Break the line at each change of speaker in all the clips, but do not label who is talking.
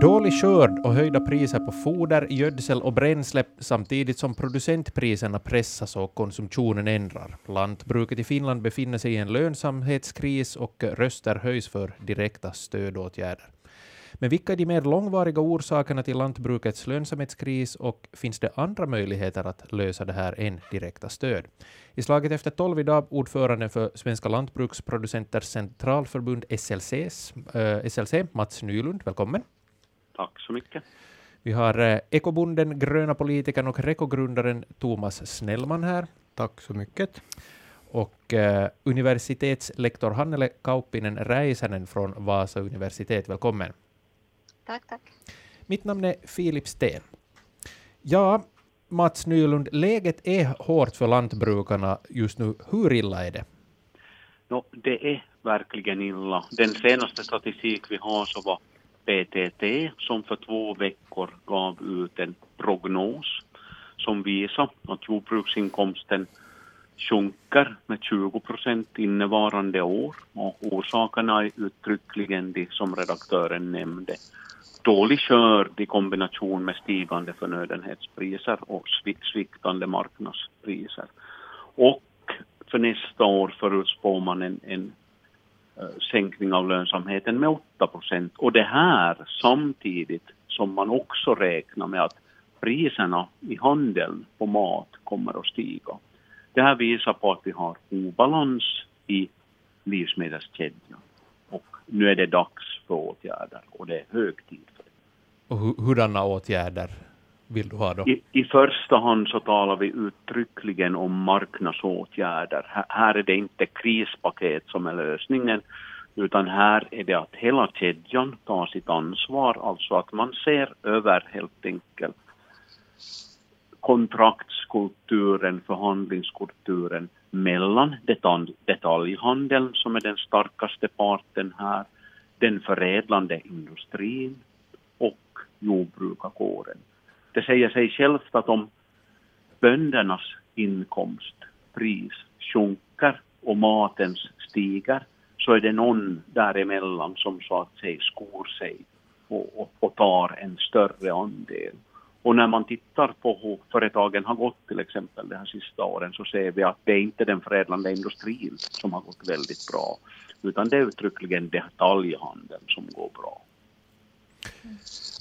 Dålig skörd och höjda priser på foder, gödsel och bränsle samtidigt som producentpriserna pressas och konsumtionen ändrar. Lantbruket i Finland befinner sig i en lönsamhetskris och röster höjs för direkta stödåtgärder. Men vilka är de mer långvariga orsakerna till lantbrukets lönsamhetskris och finns det andra möjligheter att lösa det här än direkta stöd? I slaget efter tolv idag ordföranden för Svenska lantbruksproducenters centralförbund SLCs, äh, SLC, Mats Nylund. Välkommen.
Tack så mycket.
Vi har eh, ekobonden, gröna politikern och Reko-grundaren Thomas Snellman här.
Tack så mycket.
Och eh, universitetslektor Hannele Kauppinen Räisänen från Vasa universitet. Välkommen.
Tack, tack.
Mitt namn är Filip Sten. Ja, Mats Nylund, läget är hårt för lantbrukarna just nu. Hur illa är det?
No, det är verkligen illa. Den senaste statistik vi har så var PTT som för två veckor gav ut en prognos som visar att jordbruksinkomsten sjunker med 20 procent innevarande år och orsakerna är uttryckligen de som redaktören nämnde. Dålig skörd i kombination med stigande förnödenhetspriser och sviktande marknadspriser. Och för nästa år förutspår man en, en eh, sänkning av lönsamheten med 8 procent. Och det här samtidigt som man också räknar med att priserna i handeln på mat kommer att stiga. Det här visar på att vi har obalans i livsmedelskedjan. Och nu är det dags för åtgärder och det är hög tid för det.
Och hurdana åtgärder vill du ha då?
I, I, första hand så talar vi uttryckligen om marknadsåtgärder. Här, här är det inte krispaket som är lösningen, utan här är det att hela kedjan tar sitt ansvar, alltså att man ser över helt enkelt kontraktskulturen, förhandlingskulturen mellan detalj, detaljhandeln som är den starkaste parten här, den förädlande industrin och jordbrukarkåren. Det säger sig självt att om böndernas inkomstpris sjunker och matens stiger så är det någon däremellan som så att säga skor sig och, och, och tar en större andel. Och när man tittar på hur företagen har gått till exempel de här sista åren så ser vi att det är inte den förädlande industrin som har gått väldigt bra utan det är uttryckligen detaljhandeln som går bra.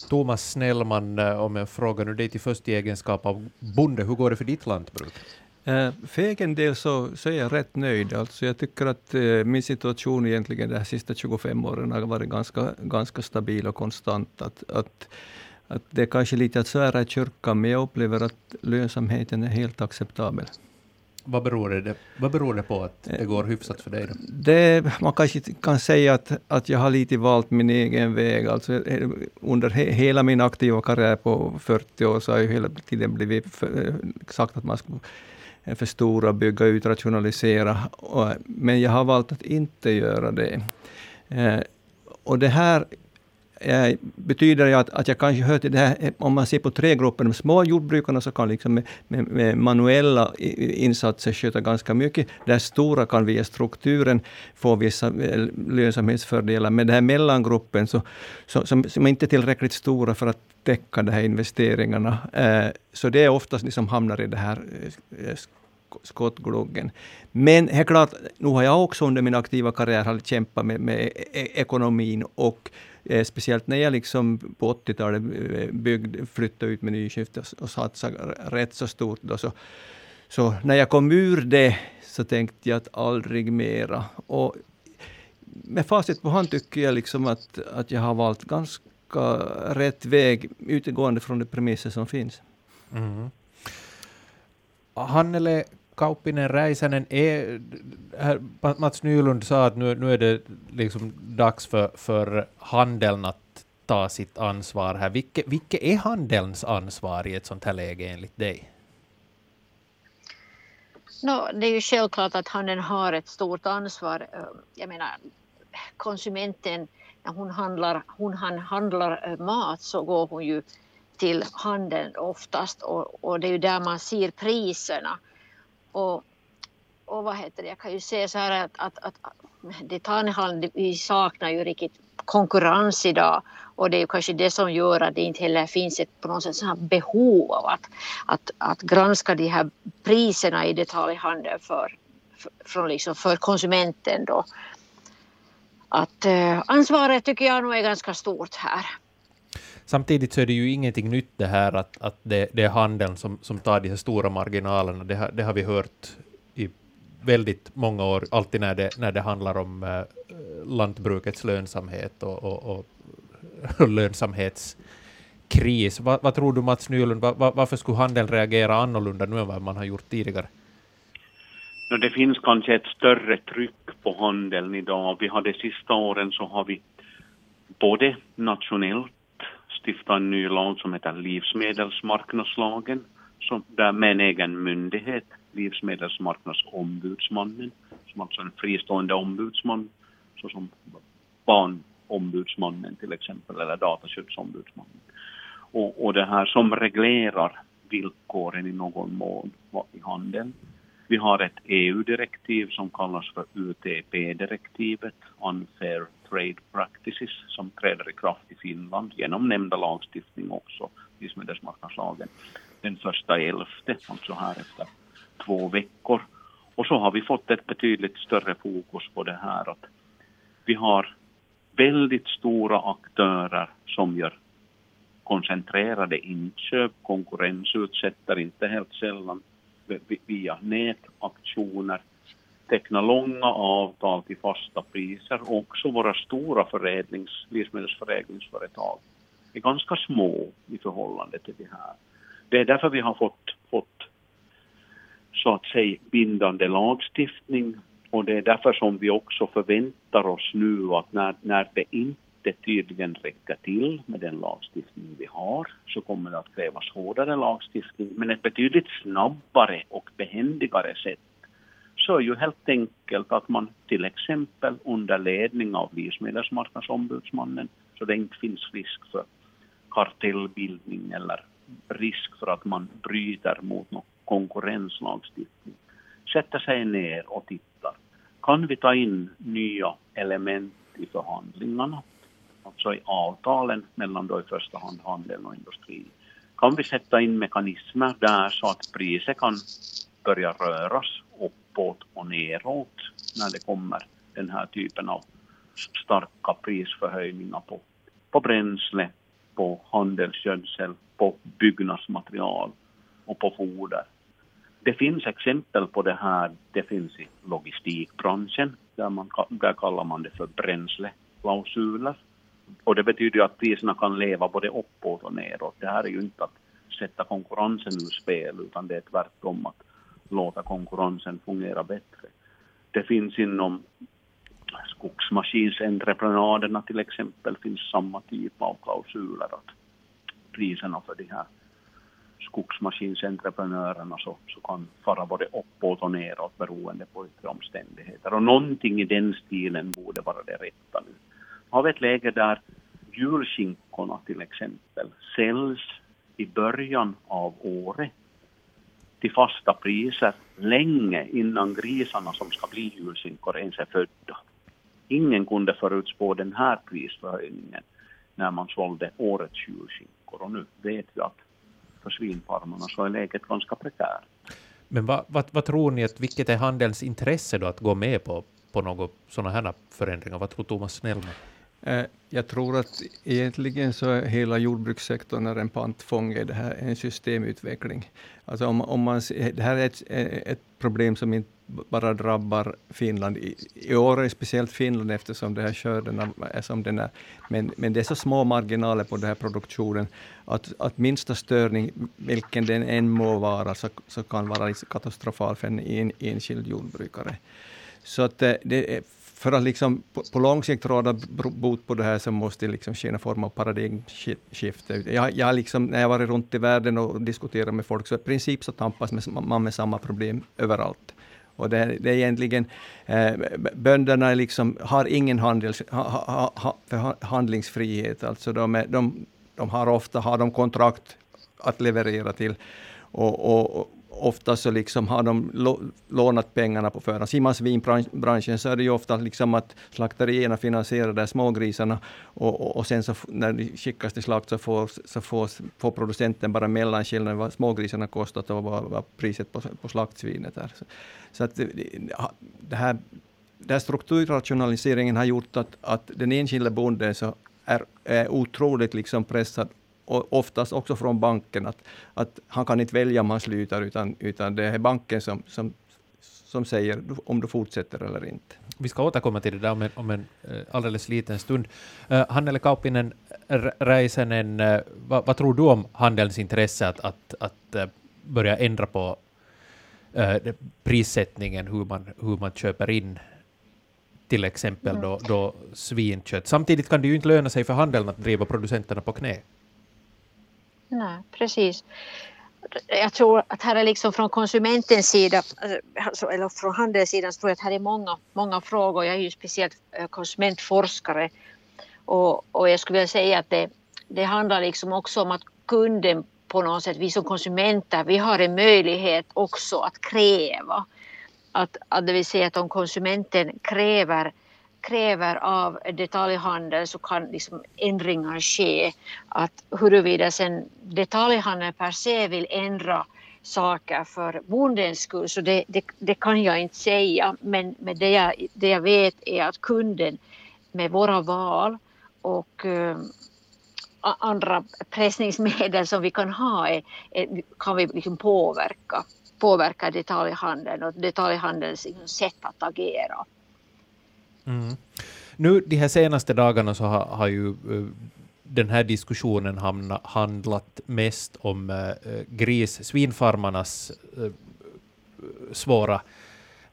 Thomas Snellman, eh, om jag frågar nu dig till först i egenskap av bonde, hur går det för ditt lantbruk?
Uh, för egen del så, så är jag rätt nöjd. Alltså jag tycker att uh, min situation egentligen de här sista 25 åren har varit ganska, ganska stabil och konstant. Att, att, att det är kanske lite att svära i kyrkan, men jag upplever att lönsamheten är helt acceptabel.
Vad beror, det, vad beror det på att det går hyfsat för dig? Då?
Det, man kanske kan säga att, att jag har lite valt min egen väg. Alltså, eh, under he, hela min aktiva karriär på 40 år så har jag hela tiden blivit för, eh, sagt att man ska förstora, bygga ut, rationalisera. Men jag har valt att inte göra det. Eh, och det här eh, betyder det att, att jag kanske hör till det här, eh, om man ser på tre grupper, de små jordbrukarna så kan liksom med, med, med manuella insatser sköta ganska mycket. Där stora kan via strukturen få vissa eh, lönsamhetsfördelar. Men den här mellangruppen, så, så, som, som inte är tillräckligt stora för att täcka de här investeringarna. Eh, så det är oftast de som hamnar i det här eh, skottgluggen. Men helt klart, nu har jag också under min aktiva karriär kämpat med, med e-, e-, ekonomin och Eh, speciellt när jag liksom på 80-talet eh, byggde, flyttade ut med nyskifte och satsade rätt så stort. Då, så, så när jag kom ur det så tänkte jag att aldrig mera. Och med facit på hand tycker jag liksom att, att jag har valt ganska rätt väg utgående från de premisser som finns. Mm.
Hannele Kauppinen Räisänen, e, äh, är, Mats Nylund sa att nu, nu är det liksom dags för, för handeln att ta sitt ansvar här. Vilket, vilket är handelns ansvar i ett sånt här läge enligt dig?
No, det är ju självklart att handeln har ett stort ansvar. Ehm, jag menar, konsumenten, när hon handlar, hon handlar eh, mat så går hon ju till handeln oftast och, och det är ju där man ser priserna. Och, och vad heter det, jag kan ju säga så här att, att, att detaljhandeln, vi saknar ju riktigt konkurrens idag och det är kanske det som gör att det inte heller finns ett på något sätt så behov av att, att, att granska de här priserna i detaljhandeln för, för, från liksom för konsumenten. Då. Att, eh, ansvaret tycker jag nog är ganska stort här.
Samtidigt så är det ju ingenting nytt det här att, att det, det är handeln som, som tar de här stora marginalerna. Det har, det har vi hört i väldigt många år, alltid när det, när det handlar om äh, lantbrukets lönsamhet och, och, och, och lönsamhetskris. Va, vad tror du Mats Nylund, va, va, varför skulle handeln reagera annorlunda nu än vad man har gjort tidigare?
No, det finns kanske ett större tryck på handeln idag. Vi har de sista åren så har vi både nationellt stifta en ny lag som heter livsmedelsmarknadslagen, som, där med en egen myndighet, Livsmedelsmarknadsombudsmannen, som alltså är en fristående ombudsman, såsom barnombudsmannen till exempel, eller dataskyddsombudsmannen. Och, och det här som reglerar villkoren i någon mån i handeln. Vi har ett EU-direktiv som kallas för UTP-direktivet, Unfair Trade Practices, som träder i kraft i Finland genom nämnda lagstiftning också, livsmedelsmarknadslagen, den första elfte, alltså här efter två veckor. Och så har vi fått ett betydligt större fokus på det här att vi har väldigt stora aktörer som gör koncentrerade inköp, konkurrensutsätter inte helt sällan via nätaktioner, teckna långa avtal till fasta priser. och Också våra stora förädlings, livsmedelsförädlingsföretag är ganska små i förhållande till det här. Det är därför vi har fått, fått så att säga bindande lagstiftning och det är därför som vi också förväntar oss nu att när, när det inte tydligen räcker till med den lagstiftning vi har så kommer det att krävas hårdare lagstiftning. Men ett betydligt snabbare och behändigare sätt så är ju helt enkelt att man till exempel under ledning av livsmedelsmarknadsombudsmannen så det inte finns risk för kartellbildning eller risk för att man bryter mot någon konkurrenslagstiftning. Sätter sig ner och tittar. Kan vi ta in nya element i förhandlingarna, alltså i avtalen mellan då i första hand handeln och industrin? Kan vi sätta in mekanismer där så att priset kan börja röras uppåt och neråt när det kommer den här typen av starka prisförhöjningar på, på bränsle, på handelsgödsel, på byggnadsmaterial och på foder. Det finns exempel på det här. Det finns i logistikbranschen, där, man, där kallar man det för bränsleklausuler. Och det betyder att priserna kan leva både uppåt och neråt. Det här är ju inte att sätta konkurrensen ur spel, utan det är tvärtom att låta konkurrensen fungera bättre. Det finns inom skogsmaskinsentreprenaderna till exempel finns samma typ av klausuler att priserna för de här skogsmaskinsentreprenörerna så, så kan fara både uppåt och neråt beroende på yttre omständigheter. Och någonting i den stilen borde vara det rätta nu. Har vi ett läge där julskinkorna till exempel säljs i början av året till fasta priser länge innan grisarna som ska bli julskinkor ens är födda. Ingen kunde förutspå den här prisförhöjningen när man sålde årets julskinkor och nu vet vi att för svinfarmarna så är läget ganska prekärt.
Men vad, vad, vad, tror ni, att vilket är handelns intresse då att gå med på, på några sådana här förändringar? Vad tror Thomas Snellman?
Eh, jag tror att egentligen så är hela jordbrukssektorn är en pantfånge i det här, en systemutveckling. Alltså om, om man, det här är ett, ett problem som inte bara drabbar Finland. I, I år är det speciellt Finland eftersom det här skörden är som den är. Men, men det är så små marginaler på den här produktionen att, att minsta störning, vilken den än må vara, så, så kan vara katastrofal för en, en enskild jordbrukare. Så att eh, det är, för att liksom på, på lång sikt råda bot på det här så måste det liksom ske en form av paradigmskifte. Jag, jag liksom, när jag varit runt i världen och diskuterat med folk, så i princip så tampas man med samma problem överallt. Och det, det är egentligen, eh, bönderna liksom, har ingen handels, ha, ha, ha, handlingsfrihet. Alltså de, är, de, de har ofta har de kontrakt att leverera till. Och, och, ofta så liksom har de lånat pengarna på förhand. man svinbranschen så är det ju ofta liksom att slakterierna finansierar de smågrisarna och, och, och, sen så när de skickas till slakt så får, så får, får producenten bara mellanskillnaden vad smågrisarna kostat och vad, vad priset på, på slaktsvinet är. Så, så att det här, den här strukturrationaliseringen har gjort att, att den enskilda bonden så är, är otroligt liksom pressad och oftast också från banken, att, att han kan inte välja om han slutar, utan, utan det är banken som, som, som säger om du fortsätter eller inte.
Vi ska återkomma till det där om en, om en eh, alldeles liten stund. Uh, Hannele Kaupinen Räisänen, uh, vad, vad, tror du om handelns intresse att, att, att uh, börja ändra på uh, prissättningen, hur man, hur man köper in till exempel då, då svinkött. Samtidigt kan det ju inte löna sig för handeln att driva producenterna på knä.
Nej, precis. Jag tror att här är liksom från konsumentens sida, alltså, eller från handelssidan, så tror jag att här är många, många frågor. Jag är ju speciellt eh, konsumentforskare och, och jag skulle vilja säga att det, det handlar liksom också om att kunden på något sätt, vi som konsumenter, vi har en möjlighet också att kräva. Att, att det vill säga att om konsumenten kräver kräver av detaljhandeln så kan liksom ändringar ske. Att huruvida sen detaljhandeln per se vill ändra saker för bondens skull, så det, det, det, kan jag inte säga. Men, men det, jag, det jag vet är att kunden med våra val och uh, andra pressningsmedel som vi kan ha är, är, kan vi liksom påverka, påverka detaljhandeln och detaljhandelns sätt att agera.
Mm. Nu de här senaste dagarna så har, har ju uh, den här diskussionen hamna, handlat mest om uh, gris, svinfarmarnas uh, svåra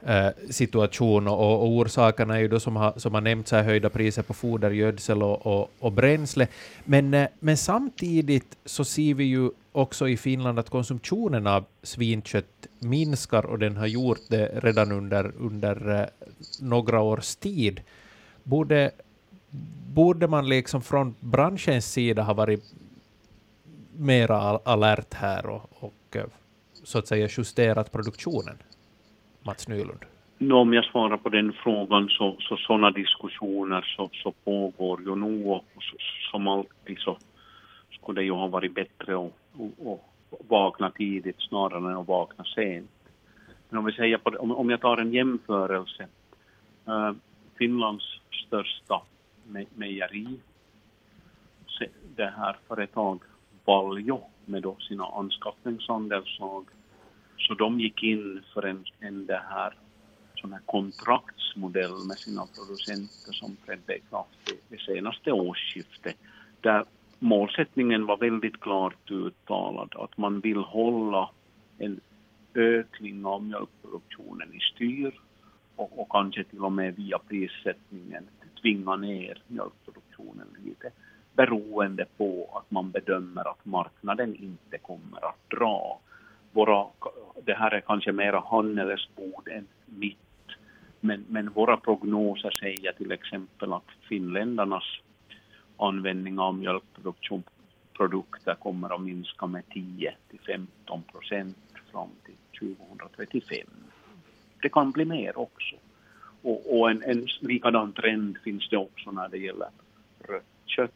Eh, situation och, och orsakerna är ju då som har, som har nämnts här höjda priser på foder, gödsel och, och, och bränsle. Men, eh, men samtidigt så ser vi ju också i Finland att konsumtionen av svinkött minskar och den har gjort det redan under, under eh, några års tid. Borde, borde man liksom från branschens sida ha varit mera alert här och, och så att säga justerat produktionen? Mats Nylund.
om jag svarar på den frågan så, sådana diskussioner så, så pågår ju nu och så, som alltid så skulle det ju ha varit bättre att och, och vakna tidigt snarare än att vakna sent. Men om vi säger på, om, om jag tar en jämförelse uh, Finlands största me mejeri, det här företag Valjo med då sina anskaffningsandelslag, så de gick in för en, en det här, sån här kontraktsmodell med sina producenter som trädde i kraft det senaste årsskiftet, där målsättningen var väldigt klart uttalad, att man vill hålla en ökning av mjölkproduktionen i styr och, och kanske till och med via prissättningen tvinga ner mjölkproduktionen lite beroende på att man bedömer att marknaden inte kommer att dra. Våra, det här är kanske mera Hanneles bord än mitt, men, men våra prognoser säger till exempel att finländarnas användning av mjölkprodukter kommer att minska med 10 till 15 procent fram till 2035 det kan bli mer också. Och, och en, en likadan trend finns det också när det gäller rött kött.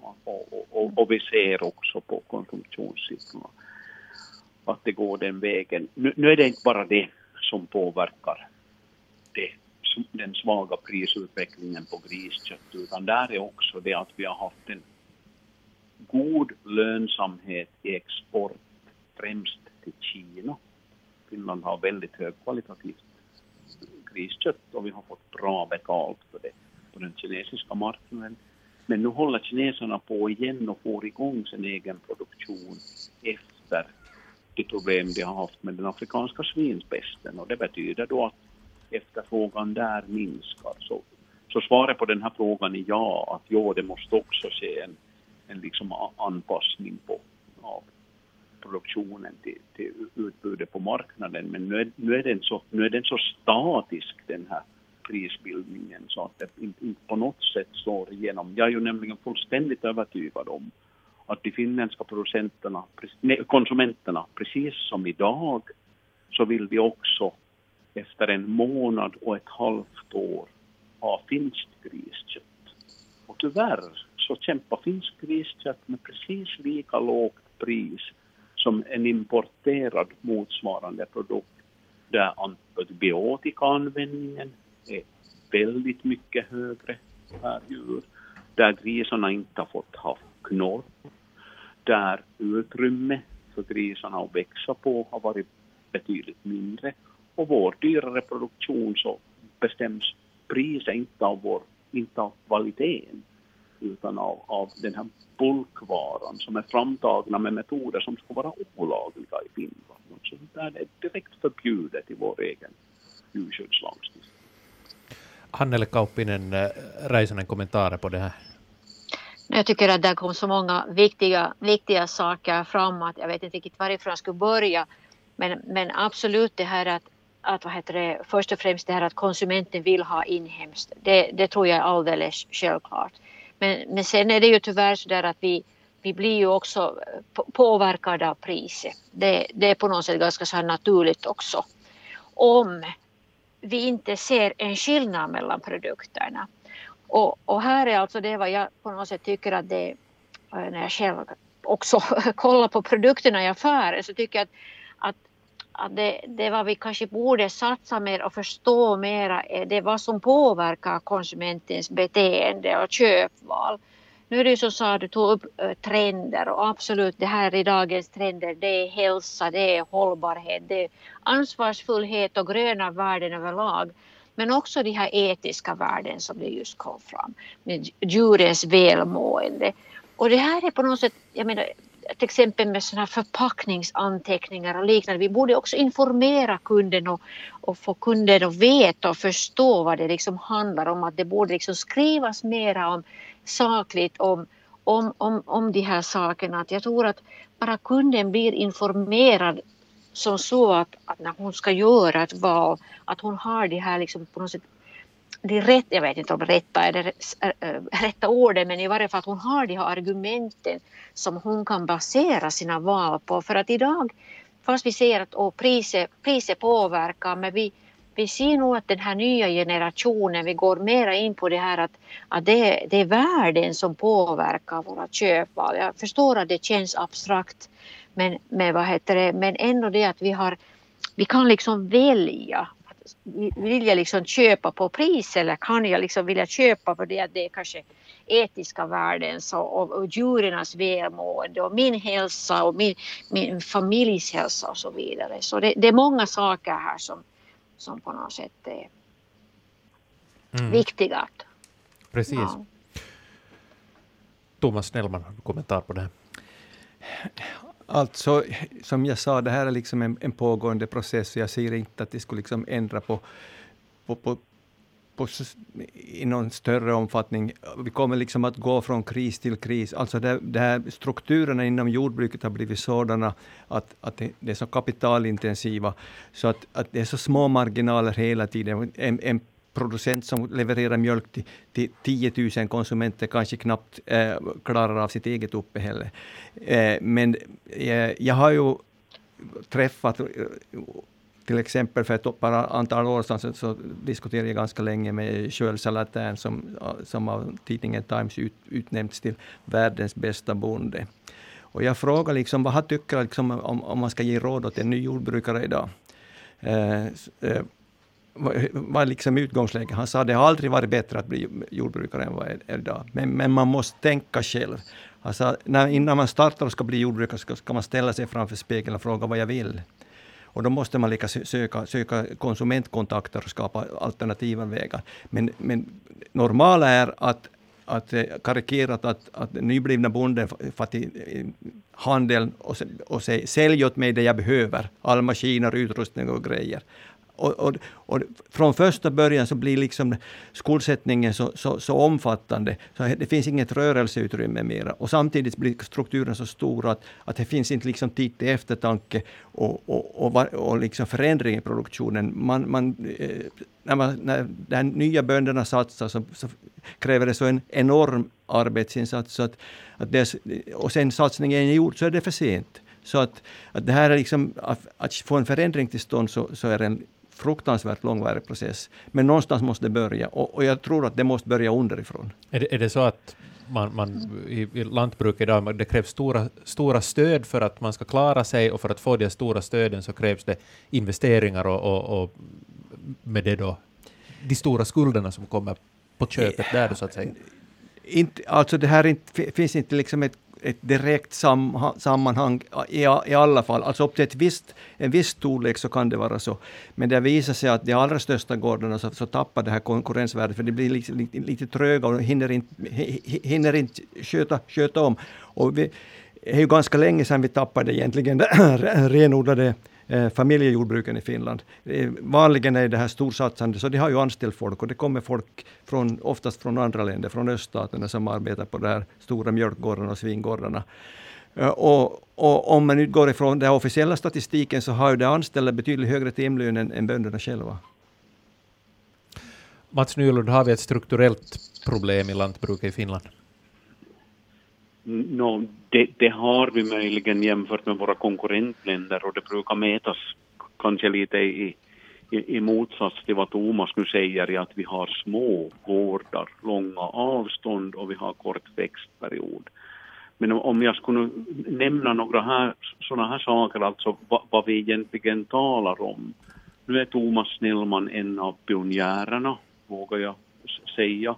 Och, och, och, och vi ser också på konsumtionssiffrorna att det går den vägen. Nu, nu, är det inte bara det som påverkar det, den svaga prisutvecklingen på griskött, utan där är också det att vi har haft en god lönsamhet i export, främst till Kina. Finland har väldigt högkvalitativt griskött och vi har fått bra betalt för det på den kinesiska marknaden. Men nu håller kineserna på igen och får igång sin egen produktion efter de problem de har haft med den afrikanska svinpesten. och det betyder då att efterfrågan där minskar. Så, så svaret på den här frågan är ja, att ja, det måste också ske en, en liksom anpassning på, av produktionen till, till utbudet på marknaden. Men nu är, nu, är den så, nu är den så statisk den här prisbildningen så att det inte, inte på något sätt slår igenom. Jag är ju nämligen fullständigt övertygad om att de finländska producenterna, nej, konsumenterna, precis som idag, så vill vi också efter en månad och ett halvt år ha finskt griskött. Och tyvärr så kämpar finskt griskött med precis lika lågt pris som en importerad motsvarande produkt där antibiotikaanvändningen är väldigt mycket högre per djur, där grisarna inte har fått och norr där utrymme för grisarna att växa på har varit betydligt mindre och vår dyrare produktion så bestäms priset inte av, vår, inte av kvaliteten utan av, av den här bulkvaran som är framtagna med metoder som ska vara olagliga i Finland. Så där är direkt förbjudet i vår egen djurskyddslagstiftning.
Hannele Kauppinen, eh, Räisänen kommentarer på det här?
Jag tycker att det kom så många viktiga, viktiga saker fram att jag vet inte riktigt varifrån jag skulle börja. Men, men absolut det här att, att vad heter det, först och främst det här att konsumenten vill ha inhemskt. Det, det tror jag är alldeles självklart. Men, men sen är det ju tyvärr så där att vi, vi blir ju också påverkade av priset. Det, det är på något sätt ganska så naturligt också. Om vi inte ser en skillnad mellan produkterna. Och, och, här är alltså det vad jag på något sätt tycker att det eh, när jag själv också kollar på produkterna i affären så tycker jag att, att, att det, det vad vi kanske borde satsa mer och förstå mera är det vad som påverkar konsumentens beteende och köpval. Nu är det ju som sa, du tog upp eh, trender och absolut det här i dagens trender det är hälsa, det är hållbarhet, det är ansvarsfullhet och gröna värden överlag. Men också de här etiska värden som det just kom fram, med djurens välmående. Och det här är på något sätt, jag menar till exempel med sådana förpackningsanteckningar och liknande. Vi borde också informera kunden och, och få kunden att veta och förstå vad det liksom handlar om. Att det borde liksom skrivas mera om sakligt om, om, om, om de här sakerna. Att jag tror att bara kunden blir informerad som så att, att när hon ska göra ett val, att hon har det här liksom på något sätt det rätt, jag vet inte om rätta är det rätta ordet, men i varje fall att hon har de här argumenten som hon kan basera sina val på. För att idag, fast vi ser att oh, priset, priset påverkar, men vi, vi ser nog att den här nya generationen, vi går mera in på det här att, att det, det är världen som påverkar våra köpval. Jag förstår att det känns abstrakt, men, men, vad heter det, men ändå det att vi har, vi kan liksom välja. Vill jag liksom köpa på pris eller kan jag liksom vilja köpa för det att det är kanske etiska värden så, och, och djurens välmående och min hälsa och min, min familjs hälsa och så vidare. Så det, det är många saker här som, som på något sätt är mm. viktiga.
Precis. Ja. Thomas Snellman, kommentar på det?
Alltså, som jag sa, det här är liksom en, en pågående process. Jag ser inte att det skulle liksom ändra på, på, på, på, i någon större omfattning. Vi kommer liksom att gå från kris till kris. Alltså det, det här, strukturerna inom jordbruket har blivit sådana att, att det, det är så kapitalintensiva, så att, att det är så små marginaler hela tiden. En, en producent som levererar mjölk till, till 10 000 konsumenter kanske knappt eh, klarar av sitt eget uppehälle. Eh, men eh, jag har ju träffat eh, till exempel för ett par antal år sedan så, så diskuterade jag ganska länge med Joel Salatin som, eh, som av tidningen Times ut, utnämnts till världens bästa bonde. Och jag frågade liksom, vad han tycker liksom, om, om man ska ge råd åt en ny jordbrukare idag. Eh, eh var, vad är liksom utgångsläget? Han sa att det har aldrig varit bättre att bli jordbrukare än vad är idag. Men, men man måste tänka själv. Han sa, när, innan man startar och ska bli jordbrukare ska, ska man ställa sig framför spegeln och fråga vad jag vill. Och då måste man lika söka, söka konsumentkontakter och skapa alternativa vägar. Men, men normala är att, att eh, karikerat att, att nyblivna bonden får till handeln och, och säger sälj åt mig det jag behöver, all maskiner, utrustning och grejer. Och, och, och, från första början så blir liksom skuldsättningen så, så, så omfattande, så det finns inget rörelseutrymme mera. Och samtidigt blir strukturen så stor att, att det finns inte liksom tid till eftertanke och, och, och, och liksom förändring i produktionen. Man, man, eh, när, man, när de nya bönderna satsar så, så kräver det så en enorm arbetsinsats. Så att, att det, och sen satsningen är gjord så är det för sent. Så att, att det här är liksom, att, att få en förändring till stånd så, så är det en fruktansvärt långvarig process. Men någonstans måste det börja och, och jag tror att det måste börja underifrån.
Är det, är det så att man, man, i, i lantbruk idag, det krävs stora, stora stöd för att man ska klara sig och för att få de stora stöden så krävs det investeringar och, och, och med det då de stora skulderna som kommer på köpet där så att säga?
Inte, alltså det här inte, finns inte liksom ett ett direkt sam, sammanhang i, i alla fall. Alltså upp till ett visst, en viss storlek så kan det vara så. Men det visar sig att de allra största gårdarna så, så tappar det här konkurrensvärdet, för de blir lite, lite, lite tröga och hinner inte, hinner inte sköta, köta om. Och vi, det är ju ganska länge sedan vi tappade egentligen renodlade Eh, familjejordbruken i Finland. Eh, vanligen är det här storsatsande, så de har ju anställt folk och det kommer folk från, oftast från andra länder, från öststaterna som arbetar på de här stora mjölkgårdarna och svingårdarna. Eh, och, och, om man utgår ifrån den officiella statistiken så har ju de anställda betydligt högre timlön än, än bönderna själva.
Mats Nylund, har vi ett strukturellt problem i lantbruket i Finland?
No, det, det, har vi möjligen jämfört med våra konkurrentländer och det brukar mätas kanske lite i, i, i motsats till vad Thomas nu säger i att vi har små gårdar, långa avstånd och vi har kort växtperiod. Men om jag skulle nämna några här, sådana här saker, alltså vad, vad vi egentligen talar om. Nu är Thomas Snellman en av pionjärerna, vågar jag säga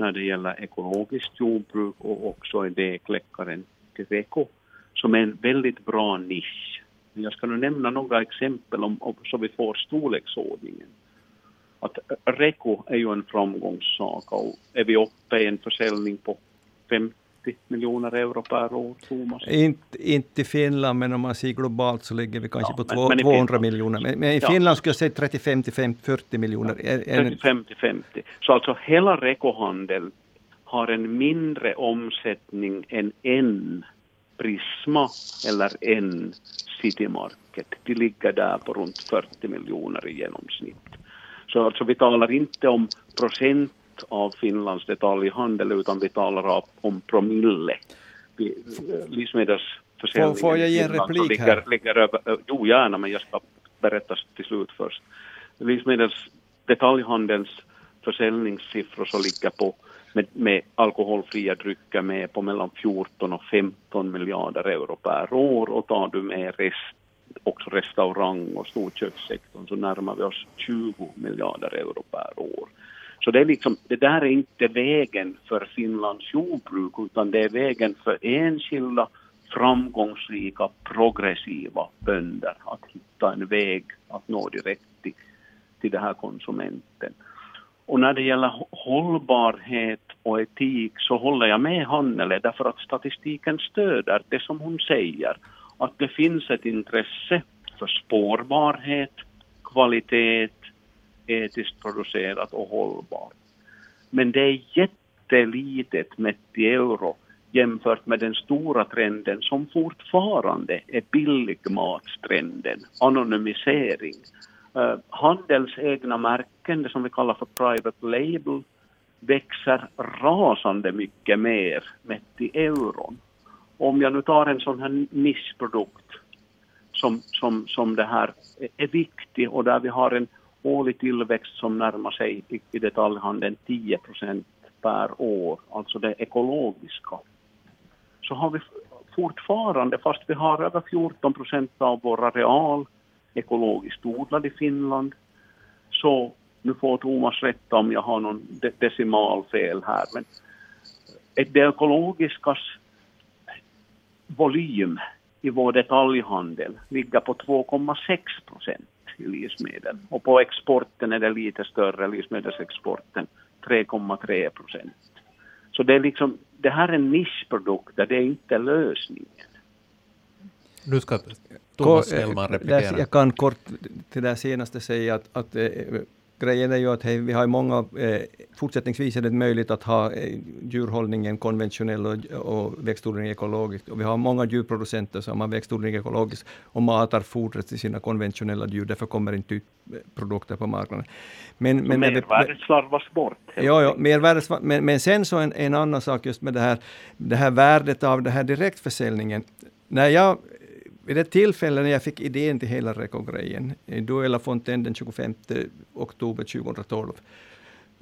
när det gäller ekologiskt jordbruk och också idékläckaren Greco som är en väldigt bra nisch. Jag ska nu nämna några exempel om, om, så vi får storleksordningen. Att Reko är ju en framgångssaga och är vi uppe i en försäljning på 50 miljoner euro per år, Thomas?
Inte, inte i Finland, men om man ser globalt så ligger vi kanske ja, på men, 200 men miljoner. Men, men i ja. Finland skulle jag säga 35 till 40 miljoner.
Ja, 35 till 50. Så alltså hela Rekohandel har en mindre omsättning än en Prisma eller en City Market. De ligger där på runt 40 miljoner i genomsnitt. Så alltså vi talar inte om procent av Finlands detaljhandel utan vi talar om promille. Livsmedelsförsäljningen
får, får jag ge en replik
ligger,
här?
Ligger över, jo, gärna, men jag ska berätta till slut först. Livsmedels detaljhandelns försäljningssiffror så ligger på med, med alkoholfria drycker med på mellan 14 och 15 miljarder euro per år och tar du med rest, också restaurang och storkökssektorn så närmar vi oss 20 miljarder euro per år. Så det, är liksom, det där är inte vägen för Finlands jordbruk utan det är vägen för enskilda framgångsrika, progressiva bönder att hitta en väg att nå direkt till, till den här konsumenten. Och när det gäller hållbarhet och etik så håller jag med Hannele därför att statistiken stöder det som hon säger. Att det finns ett intresse för spårbarhet, kvalitet, etiskt producerat och hållbart. Men det är jättelitet mätt i euro jämfört med den stora trenden som fortfarande är billigmatstrenden, anonymisering. Uh, Handels egna märken, det som vi kallar för private label, växer rasande mycket mer mätt i euron. Om jag nu tar en sån här nischprodukt som, som, som det här är viktig och där vi har en årlig tillväxt som närmar sig i, i detaljhandeln 10 procent per år, alltså det ekologiska, så har vi fortfarande, fast vi har över 14 procent av vår areal ekologiskt odlad i Finland, så nu får Thomas rätta om jag har någon decimalfel här, men det ekologiskas volym i vår detaljhandel ligger på 2,6 procent i livsmedel. Och på exporten är det lite större, livsmedelsexporten 3,3 procent. Så det är liksom, det här är en nischprodukt, det är inte lösningen.
Nu ska Thomas Hellman replikera.
Jag kan kort till det senaste säga att, att grejen är ju att hej, vi har många, eh, fortsättningsvis är det möjligt att ha eh, djurhållningen konventionell och, och växtodling ekologiskt. Och vi har många djurproducenter som har växtodling ekologiskt och matar fodret till sina konventionella djur, därför kommer inte ut eh, produkter på marknaden.
Men, men mervärdet slarvas bort.
Ja, ja mervärdet, men, men sen så en, en annan sak just med det här, det här värdet av den här direktförsäljningen. När jag vid det tillfälle när jag fick idén till hela Reko-grejen, i Duella Fontaine den 25 oktober 2012,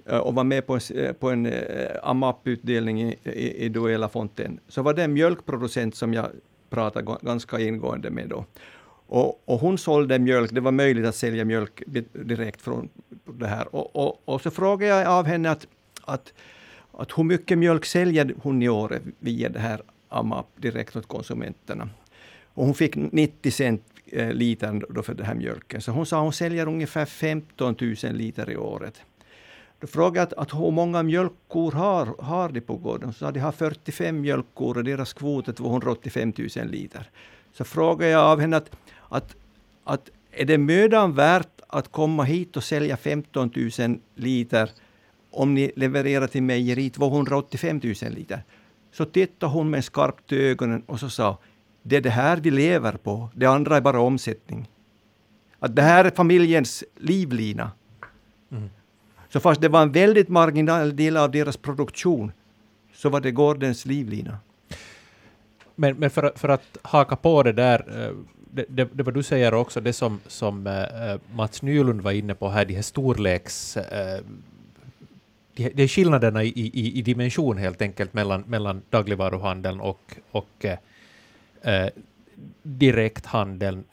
eh, och var med på en, eh, på en eh, AMAP-utdelning i, i, i Duella Fontaine, så var det en mjölkproducent som jag pratade ganska ingående med då. Och, och, hon sålde mjölk, det var möjligt att sälja mjölk direkt från det här. Och, och, och så frågade jag av henne att, att, att hur mycket mjölk säljer hon i år via det här AMAP direkt åt konsumenterna. Och hon fick 90 cent eh, liter då för den här mjölken. Så hon sa att hon säljer ungefär 15 000 liter i året. Då frågade jag att, hur många mjölkkor har, har de på gården? Så sa de har 45 mjölkkor och deras kvot är 285 000 liter. Så frågade jag av henne att, att, att är det mödan värt att komma hit och sälja 15 000 liter om ni levererar till mejeriet 285 000 liter? Så tittade hon med skarpt i ögonen och så sa det är det här vi lever på, det andra är bara omsättning. Att det här är familjens livlina. Mm. Så fast det var en väldigt marginal del av deras produktion, så var det gårdens livlina.
Men, men för, för att haka på det där, eh, det, det, det vad du säger också, det som, som uh, Mats Nylund var inne på här, de här storleks... Uh, de, de skillnaderna i, i, i dimension helt enkelt mellan, mellan dagligvaruhandeln och, och eh, direkthandeln.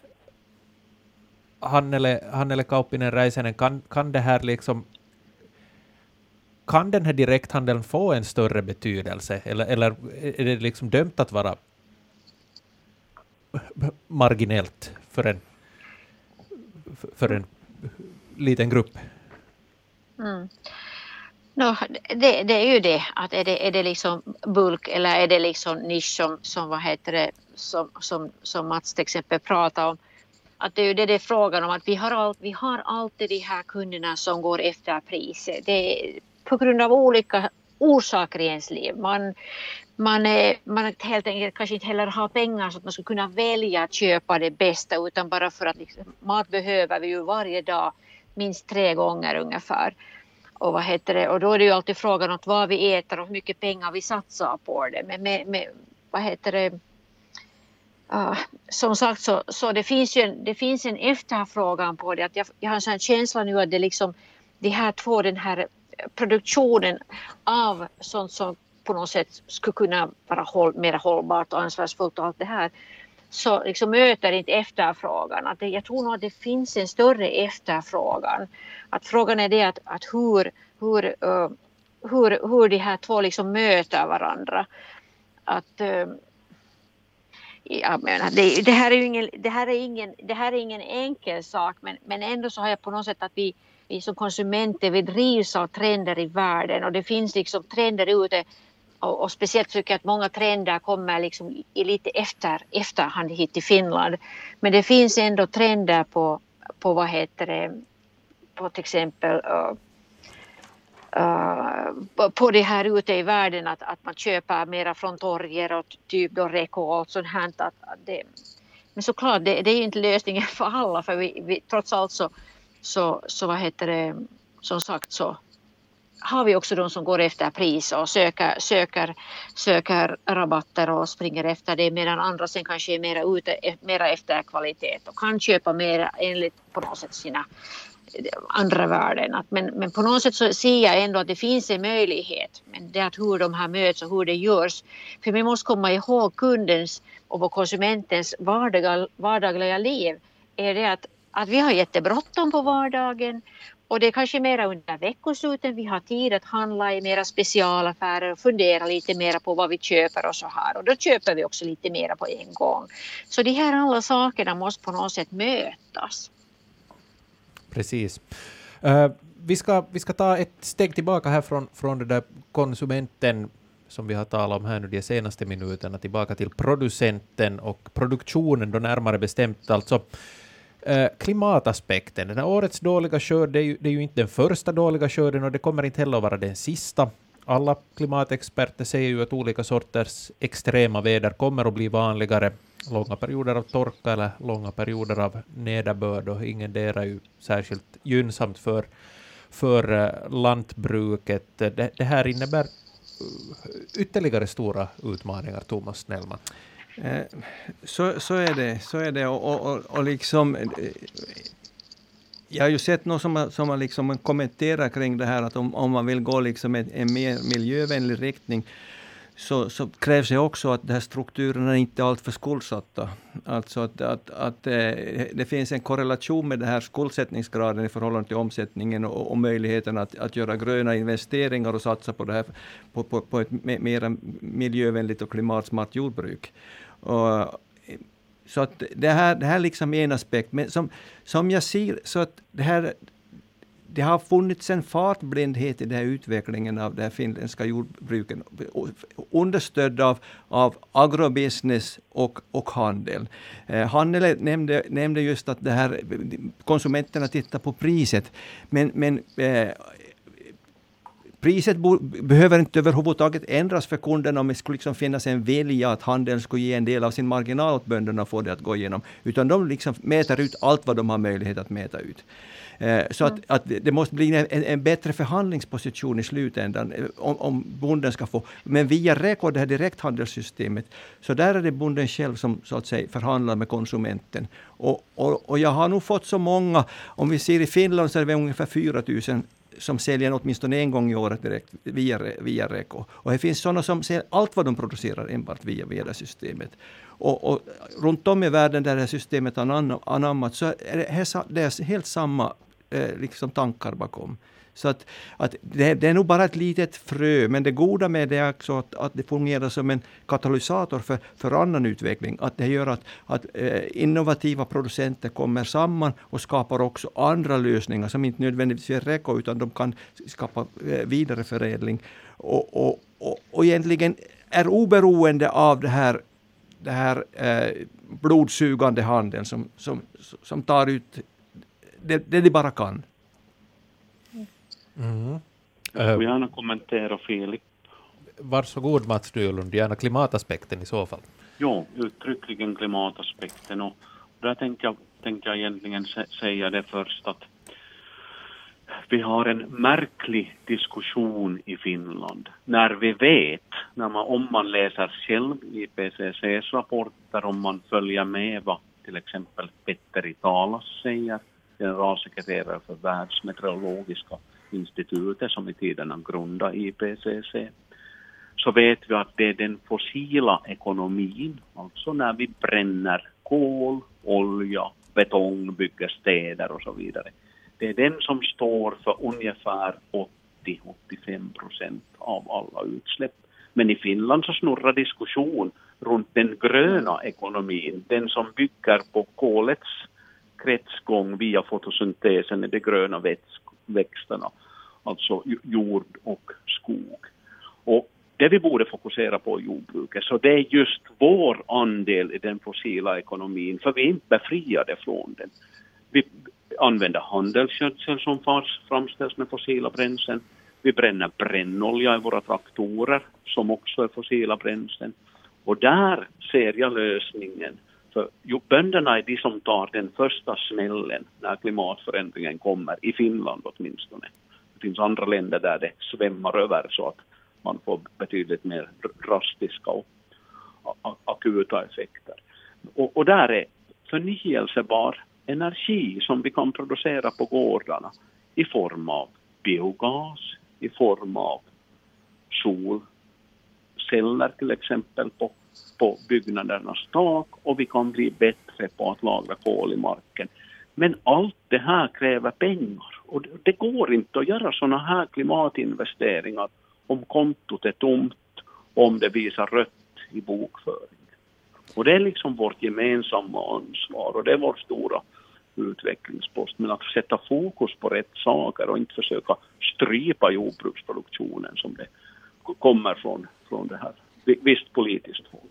Hannele, Hannele Kauppinen Räisänen, kan, kan det här liksom kan den här direkthandeln få en större betydelse eller, eller är det liksom dömt att vara marginellt för en, för en liten grupp?
Mm. No, det, det, är ju det, att är det, är det liksom bulk eller är det liksom nisch som, som, vad heter det, som, som, som Mats till exempel pratar om. Att det är ju det det är frågan om, att vi har, all, vi har alltid de här kunderna som går efter priset. Det är på grund av olika orsaker i ens liv. Man, man, är, man helt enkelt kanske inte heller har pengar så att man skulle kunna välja att köpa det bästa utan bara för att liksom, mat behöver vi ju varje dag minst tre gånger ungefär. Och, vad heter det? och då är det ju alltid frågan om vad vi äter och hur mycket pengar vi satsar på det. Men med, med vad heter det? Uh, som sagt så, så det finns ju en, det finns en efterfrågan på det. Att jag, jag har en sån känsla nu att det liksom de här två, den här produktionen av sånt som på något sätt skulle kunna vara håll, mer hållbart och ansvarsfullt och allt det här så liksom möter inte efterfrågan. Att det, jag tror nog att det finns en större efterfrågan. Att frågan är det att, att hur, hur, uh, hur, hur de här två liksom möter varandra. Att, uh, jag menar, det, det, här är ingen, det, här är ingen, det här är ingen enkel sak men, men ändå så har jag på något sätt att vi, vi som konsumenter vi drivs av trender i världen och det finns liksom trender ute och, och, speciellt tycker jag att många trender kommer liksom i lite efter, efterhand hit till Finland. Men det finns ändå trender på, på vad heter det, på till exempel uh, uh, på det här ute i världen att, att man köper mera från torger och typ då Reko och sånt här. Att, att det, men såklart, det, det är ju inte lösningen för alla för vi, vi trots allt så, så, så vad heter det, som sagt så har vi också de som går efter pris och söker, söker, söker rabatter och springer efter det medan andra sen kanske är mera ute mera efter kvalitet och kan köpa mer enligt på något sätt sina andra värden. Att, men, men på något sätt så ser jag ändå att det finns en möjlighet. Men det är att hur de här möts och hur det görs. För vi måste komma ihåg kundens och konsumentens vardagliga, vardagliga liv. Är det att, att vi har jättebråttom på vardagen och det är kanske mera under veckosluten vi har tid att handla i mera specialaffärer och fundera lite mera på vad vi köper och så här. Och då köper vi också lite mera på en gång. Så de här alla sakerna måste på något sätt mötas.
Precis. Uh, vi, ska, vi ska ta ett steg tillbaka här från, från det där konsumenten som vi har talat om här nu de senaste minuterna, tillbaka till producenten och produktionen då närmare bestämt. Alltså eh, klimataspekten. Den här årets dåliga skörd, det är, ju, det är ju inte den första dåliga skörden och det kommer inte heller att vara den sista. Alla klimatexperter säger ju att olika sorters extrema väder kommer att bli vanligare. Långa perioder av torka eller långa perioder av nederbörd och ingen är ju särskilt gynnsamt för, för eh, lantbruket. Det, det här innebär eh, ytterligare stora utmaningar, Thomas Snellman.
Eh, så, så är det. Så är det. Och, och, och liksom, eh, jag har ju sett någon som, som har liksom kommenterat kring det här att om, om man vill gå liksom en, en mer miljövänlig riktning så, så, krävs det också att de här strukturerna inte är alltför skuldsatta. Alltså att, att, att eh, det finns en korrelation med den här skuldsättningsgraden i förhållande till omsättningen och, och möjligheten att, att göra gröna investeringar och satsa på, det här, på, på, på ett mer miljövänligt och klimatsmart jordbruk. Och, så att det här, det här liksom är en aspekt. Men som, som jag ser så att det här det har funnits en fartblindhet i den här utvecklingen av det här finländska jordbruket, understödd av, av agrobusiness och, och handel. Eh, handel nämnde, nämnde just att det här, konsumenterna tittar på priset, men, men eh, Priset behöver inte överhuvudtaget ändras för kunderna om det skulle liksom finnas en vilja att handeln skulle ge en del av sin marginal åt bönderna och få det att gå igenom. Utan de liksom mäter ut allt vad de har möjlighet att mäta ut. Eh, så att, att, det måste bli en, en, bättre förhandlingsposition i slutändan eh, om, om bonden ska få. Men via REKO, det här direkthandelssystemet, så där är det bonden själv som så att säga förhandlar med konsumenten. Och, och, och jag har nog fått så många, om vi ser i Finland så är det ungefär 4 000 som säljer åtminstone en gång i året direkt via, via Reko. Och det finns sådana som säljer allt vad de producerar enbart via, via det systemet. Och, och, runt om i världen där det här systemet har anammats så är det, det är helt samma eh, liksom tankar bakom. Så att, att det, det, är nog bara ett litet frö, men det goda med det är också att, att det fungerar som en katalysator för, för annan utveckling. Att det gör att, att eh, innovativa producenter kommer samman och skapar också andra lösningar som inte nödvändigtvis är reko, utan de kan skapa eh, vidareförädling. Och, och, och, och egentligen är oberoende av det här, det här eh, blodsugande handeln som, som, som tar ut det, det de bara kan.
Mm. Jag vill gärna kommentera Filip.
Varsågod Mats Nylund, gärna klimataspekten i så fall.
Jo, uttryckligen klimataspekten och där tänkte jag, tänkte jag egentligen säga det först att vi har en märklig diskussion i Finland när vi vet, när man, om man läser själv IPCCs rapporter, om man följer med vad till exempel Petteri Talas säger, generalsekreterare för Världsmeteorologiska institutet som i tiderna grundade IPCC, så vet vi att det är den fossila ekonomin, alltså när vi bränner kol, olja, betong, bygger städer och så vidare. Det är den som står för ungefär 80-85 procent av alla utsläpp. Men i Finland så snurrar diskussion runt den gröna ekonomin, den som bygger på kolets kretsgång via fotosyntesen i de gröna växterna alltså jord och skog. Och det vi borde fokusera på i jordbruket, så det är just vår andel i den fossila ekonomin, för vi är inte befriade från den. Vi använder handelsgödsel som framställs med fossila bränslen. Vi bränner brännolja i våra traktorer som också är fossila bränslen. Och där ser jag lösningen. För jo, bönderna är de som tar den första smällen när klimatförändringen kommer, i Finland åtminstone. Det finns andra länder där det svämmar över så att man får betydligt mer drastiska och akuta effekter. Och, och där är förnyelsebar energi som vi kan producera på gårdarna i form av biogas, i form av solceller till exempel på, på byggnadernas tak och vi kan bli bättre på att lagra kol i marken. Men allt det här kräver pengar och det går inte att göra sådana här klimatinvesteringar om kontot är tomt och om det visar rött i bokföringen. Och det är liksom vårt gemensamma ansvar och det är vår stora utvecklingspost. Men att sätta fokus på rätt saker och inte försöka strypa jordbruksproduktionen som det kommer från, från det här visst politiskt håll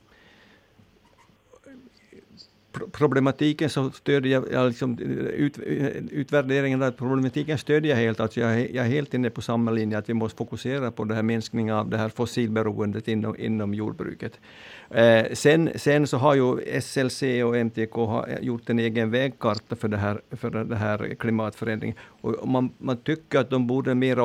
problematiken så stödjer jag, liksom, eh, ut, eh, utvärderingen av problematiken stödjer jag helt. Alltså jag, jag är helt inne på samma linje, att vi måste fokusera på det här minskningen av det här fossilberoendet inom, inom jordbruket. Eh, sen, sen så har ju SLC och MTK eh, gjort en egen vägkarta för det här, för det här klimatförändringen. Och man, man tycker att de borde mer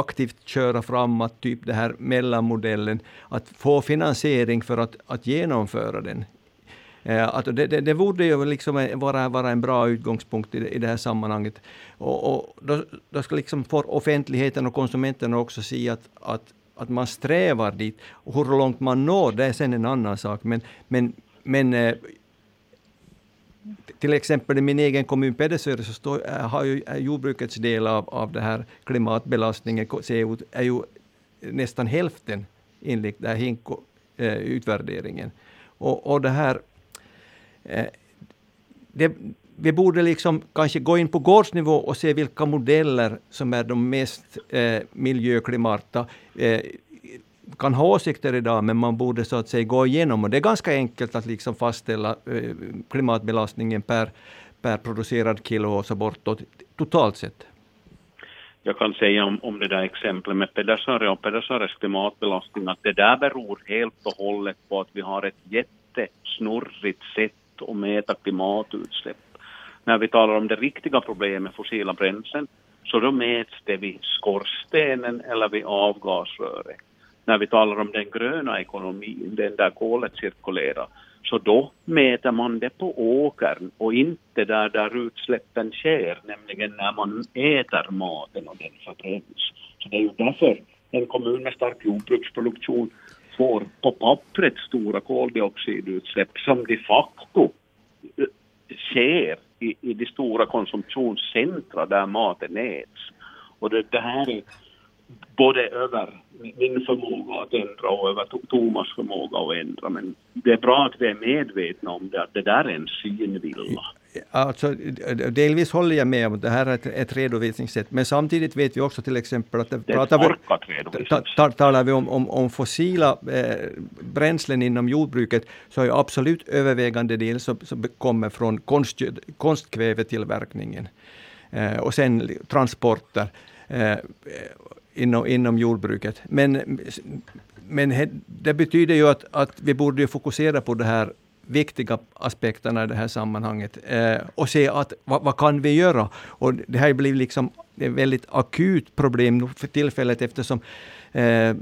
aktivt köra framåt, typ den här mellanmodellen, att få finansiering för att, att genomföra den Eh, att det, det, det borde ju liksom eh, vara, vara en bra utgångspunkt i, i det här sammanhanget. Och, och då, då ska liksom för offentligheten och konsumenterna också se att, att, att man strävar dit. Och hur långt man når, det är sen en annan sak. Men, men, men eh, till exempel i min egen kommun Pedersöre så står, eh, har ju jordbrukets del av, av det här klimatbelastningen CO, är ju nästan hälften enligt den här HINKO-utvärderingen. Och, och det här Eh, det, vi borde liksom kanske gå in på gårdsnivå och se vilka modeller som är de mest eh, miljöklimarta. Eh, kan ha åsikter idag, men man borde så att säga gå igenom. Och det är ganska enkelt att liksom fastställa eh, klimatbelastningen per, per producerad kilo och så bortåt, totalt sett.
Jag kan säga om, om det där exemplet med Pedersare och Pedersares klimatbelastning att det där beror helt och hållet på att vi har ett jättesnurrigt sätt och mäta klimatutsläpp. När vi talar om det riktiga problemet fossila bränslen så då mäts det vid skorstenen eller vid avgasröret. När vi talar om den gröna ekonomin, den där kolet cirkulerar, så då mäter man det på åkern och inte där, där utsläppen sker, nämligen när man äter maten och den förbränns. Så det är ju därför en kommun med stark jordbruksproduktion får på pappret stora koldioxidutsläpp som de facto eh, sker i, i de stora konsumtionscentra där maten äts. Och det, det här är både över min förmåga att ändra och över Thomas förmåga att ändra. Men det är bra att vi är medvetna om det, att det där är en synvilla.
Alltså, delvis håller jag med om att det här är ett, ett redovisningssätt, men samtidigt vet vi också till exempel att...
Det pratar
vi, ta, talar vi om, om, om fossila eh, bränslen inom jordbruket, så är absolut övervägande del som, som kommer från konst, konstkvävetillverkningen. Eh, och sen transporter. Eh, inom, inom jordbruket. Men, men det betyder ju att, att vi borde fokusera på de här viktiga aspekterna i det här sammanhanget eh, och se att vad, vad, kan vi göra? Och det här blir liksom ett väldigt akut problem för tillfället eftersom eh,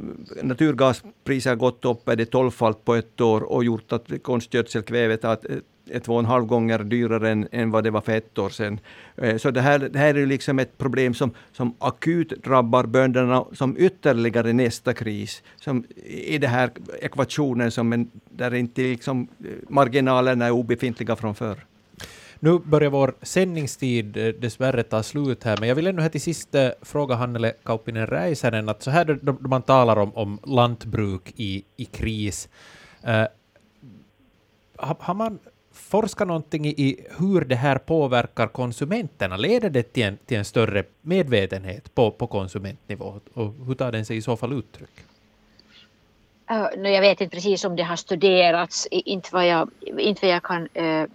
naturgaspriset har gått upp, är det tolvfalt på ett år och gjort att konstgödselkvävet har eh, två och en halv gånger dyrare än, än vad det var för ett år sedan. Eh, så det här, det här är liksom ett problem som, som akut drabbar bönderna som ytterligare nästa kris. Som I den här ekvationen som en, där inte liksom eh, marginalerna är obefintliga från förr.
Nu börjar vår sändningstid eh, dessvärre ta slut här, men jag vill ändå här till sist fråga Hannele Kauppinen Räisänen, att så här då, man talar om, om lantbruk i, i kris, uh, har, har man forska någonting i hur det här påverkar konsumenterna? Leder det till en, till en större medvetenhet på, på konsumentnivå? Och hur tar den sig i så fall uttryck?
Uh, jag vet inte precis om det har studerats, inte vad jag, inte vad jag, kan, uh,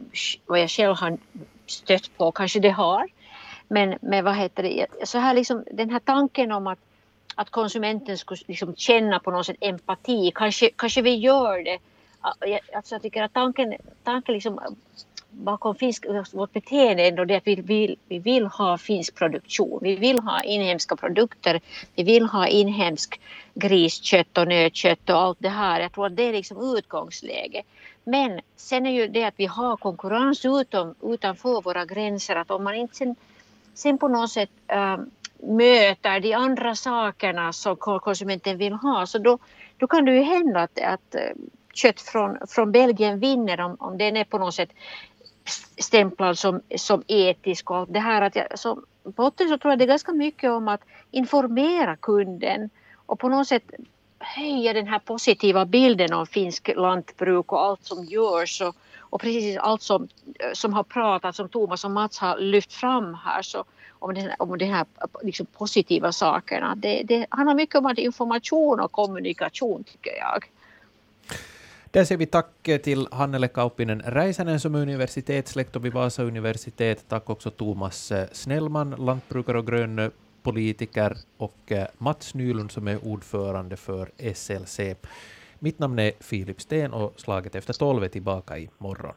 vad jag själv har stött på, kanske det har. Men, men vad heter det, så här liksom, den här tanken om att, att konsumenten skulle liksom känna på något sätt empati, kanske, kanske vi gör det alltså jag tycker att tanken, tanken liksom bakom finsk, vårt beteende är ändå det att vi vill, vi vill ha finsk produktion. Vi vill ha inhemska produkter. Vi vill ha inhemsk griskött och nötkött och allt det här. Jag tror att det är liksom utgångsläget. Men sen är ju det att vi har konkurrens utom, utanför våra gränser. Att om man inte sen, sen på något sätt äh, möter de andra sakerna som konsumenten vill ha så då, då kan det ju hända att, att kött från, från Belgien vinner om, om den är på något sätt stämplad som, som etisk och det här att jag, så botten så tror jag det är ganska mycket om att informera kunden och på något sätt höja den här positiva bilden av finsk lantbruk och allt som görs och, och precis allt som, som har pratat, som Thomas och Mats har lyft fram här så om, det, om de här liksom positiva sakerna. Det, det handlar mycket om information och kommunikation tycker jag.
Där säger vi tack till Hannele Kauppinen Räisänen som är universitetslektor vid Vasa universitet. Tack också Thomas eh, Snellman, lantbrukare och grönpolitiker, och eh, Mats Nylund som är ordförande för SLC. Mitt namn är Filip Sten och Slaget efter tolv är tillbaka i morgon.